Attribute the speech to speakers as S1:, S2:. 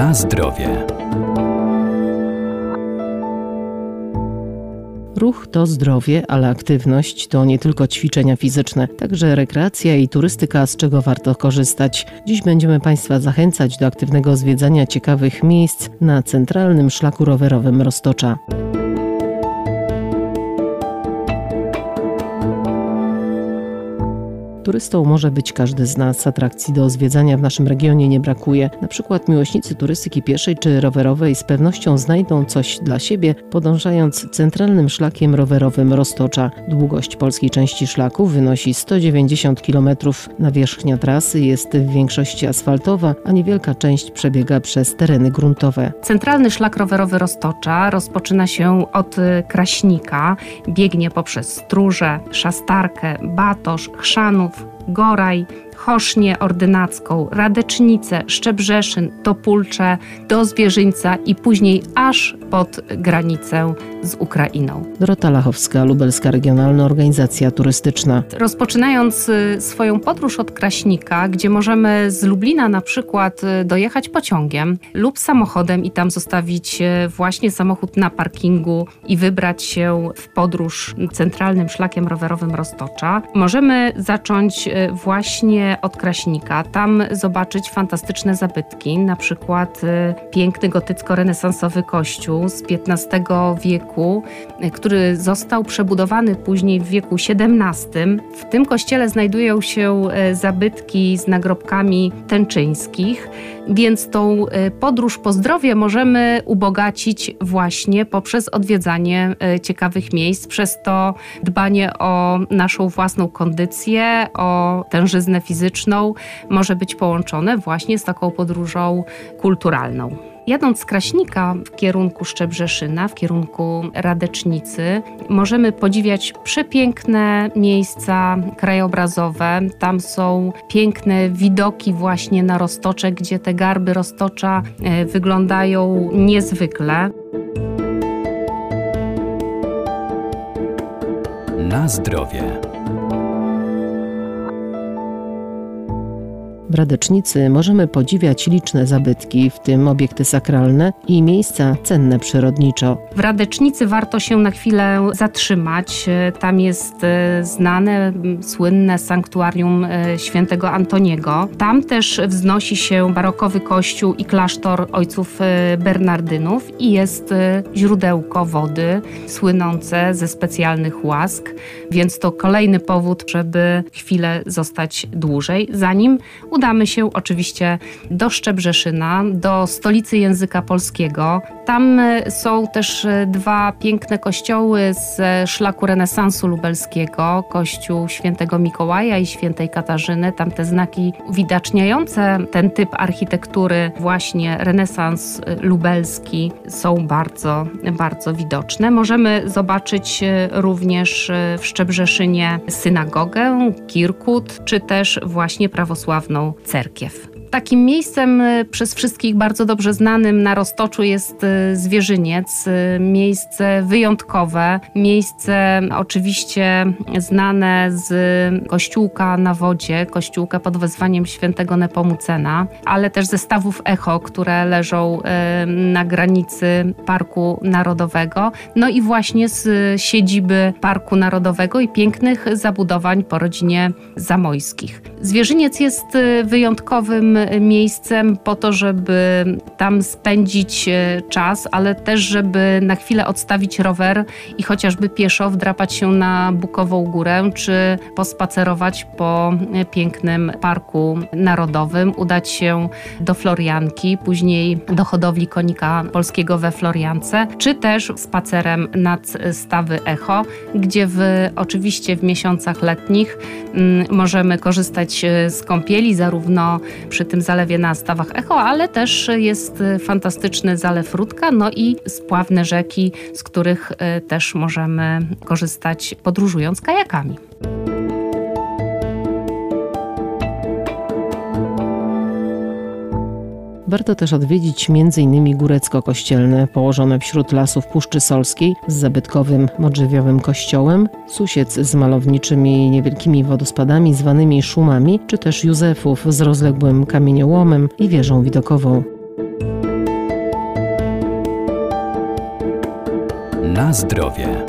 S1: Na zdrowie.
S2: Ruch to zdrowie, ale aktywność to nie tylko ćwiczenia fizyczne, także rekreacja i turystyka, z czego warto korzystać. Dziś będziemy Państwa zachęcać do aktywnego zwiedzania ciekawych miejsc na centralnym szlaku rowerowym Roztocza. Turystą może być każdy z nas. Atrakcji do zwiedzania w naszym regionie nie brakuje. Na przykład miłośnicy turystyki pieszej czy rowerowej z pewnością znajdą coś dla siebie, podążając centralnym szlakiem rowerowym Roztocza. Długość polskiej części szlaku wynosi 190 km. Nawierzchnia trasy jest w większości asfaltowa, a niewielka część przebiega przez tereny gruntowe.
S3: Centralny szlak rowerowy Roztocza rozpoczyna się od Kraśnika, biegnie poprzez Stróże, Szastarkę, Batosz, Chrzanów, Goraj, Chosznię Ordynacką, Radecznicę, Szczebrzeszyn, Topulcze, do Zwierzyńca i później aż pod granicę z Ukrainą.
S2: Dorota Lachowska, Lubelska Regionalna Organizacja Turystyczna.
S3: Rozpoczynając y, swoją podróż od Kraśnika, gdzie możemy z Lublina na przykład y, dojechać pociągiem lub samochodem i tam zostawić y, właśnie samochód na parkingu i wybrać się w podróż centralnym szlakiem rowerowym Roztocza, możemy zacząć właśnie od Kraśnika. Tam zobaczyć fantastyczne zabytki, na przykład y, piękny gotycko-renesansowy kościół z XV wieku, y, który został przebudowany później w wieku XVII. W tym kościele znajdują się y, zabytki z nagrobkami tęczyńskich, więc tą podróż po zdrowie możemy ubogacić właśnie poprzez odwiedzanie ciekawych miejsc, przez to dbanie o naszą własną kondycję, o tężyznę fizyczną fizyczną może być połączone właśnie z taką podróżą kulturalną. Jadąc z Kraśnika w kierunku Szczebrzeszyna, w kierunku Radecznicy, możemy podziwiać przepiękne miejsca krajobrazowe. Tam są piękne widoki właśnie na roztocze, gdzie te garby roztocza e, wyglądają niezwykle.
S1: Na zdrowie.
S2: W Radecznicy możemy podziwiać liczne zabytki, w tym obiekty sakralne i miejsca cenne przyrodniczo.
S3: W Radecznicy warto się na chwilę zatrzymać. Tam jest e, znane, słynne sanktuarium e, świętego Antoniego. Tam też wznosi się barokowy kościół i klasztor ojców e, Bernardynów i jest źródełko wody słynące ze specjalnych łask, więc to kolejny powód, żeby chwilę zostać dłużej, zanim udamy się oczywiście do Szczebrzeszyna, do stolicy języka polskiego. Tam e, są też e, dwa piękne kościoły z szlaku renesansu lubelskiego, kościół świętego Mikołaja i świętej Katarzyny. Tam te znaki uwidaczniające ten typ architektury, właśnie renesans e, lubelski, są bardzo, bardzo widoczne. Możemy zobaczyć również w Szczebrzeszynie synagogę, kirkut, czy też właśnie prawosławną cerkiew. Takim miejscem y, przez wszystkich bardzo dobrze znanym na Roztoczu jest y, Zwierzyniec. Y, miejsce wyjątkowe, miejsce oczywiście znane z kościółka na wodzie, kościółka pod wezwaniem świętego Nepomucena, ale też ze stawów echo, które leżą na granicy Parku Narodowego, no i właśnie z siedziby Parku Narodowego i pięknych zabudowań po rodzinie Zamojskich. Zwierzyniec jest wyjątkowym miejscem po to, żeby tam spędzić e, czas, ale też, żeby na chwilę odstawić rower i chociażby pieszo wdrapać się na Bukową Górę, czy pospacerować po e, pięknym parku narodowym, udać się do Florianki, później do hodowli konika polskiego we Floriance, czy też spacerem nad stawy Echo, gdzie w, oczywiście w miesiącach letnich m, możemy korzystać e, z kąpieli, zarówno przy tym zalewie na stawach Echo, ale też jest fantastyczny zalew Rudka, no i spławne rzeki, z których e, też możemy korzystać podróżując kajakami.
S2: Warto też odwiedzić m.in. Górecko Kościelne, położone wśród lasów Puszczy Solskiej z zabytkowym modrzewiowym kościołem, Susiec z malowniczymi niewielkimi wodospadami zwanymi szumami, czy też Józefów z rozległym kamieniołomem i wieżą widokową.
S1: Na zdrowie.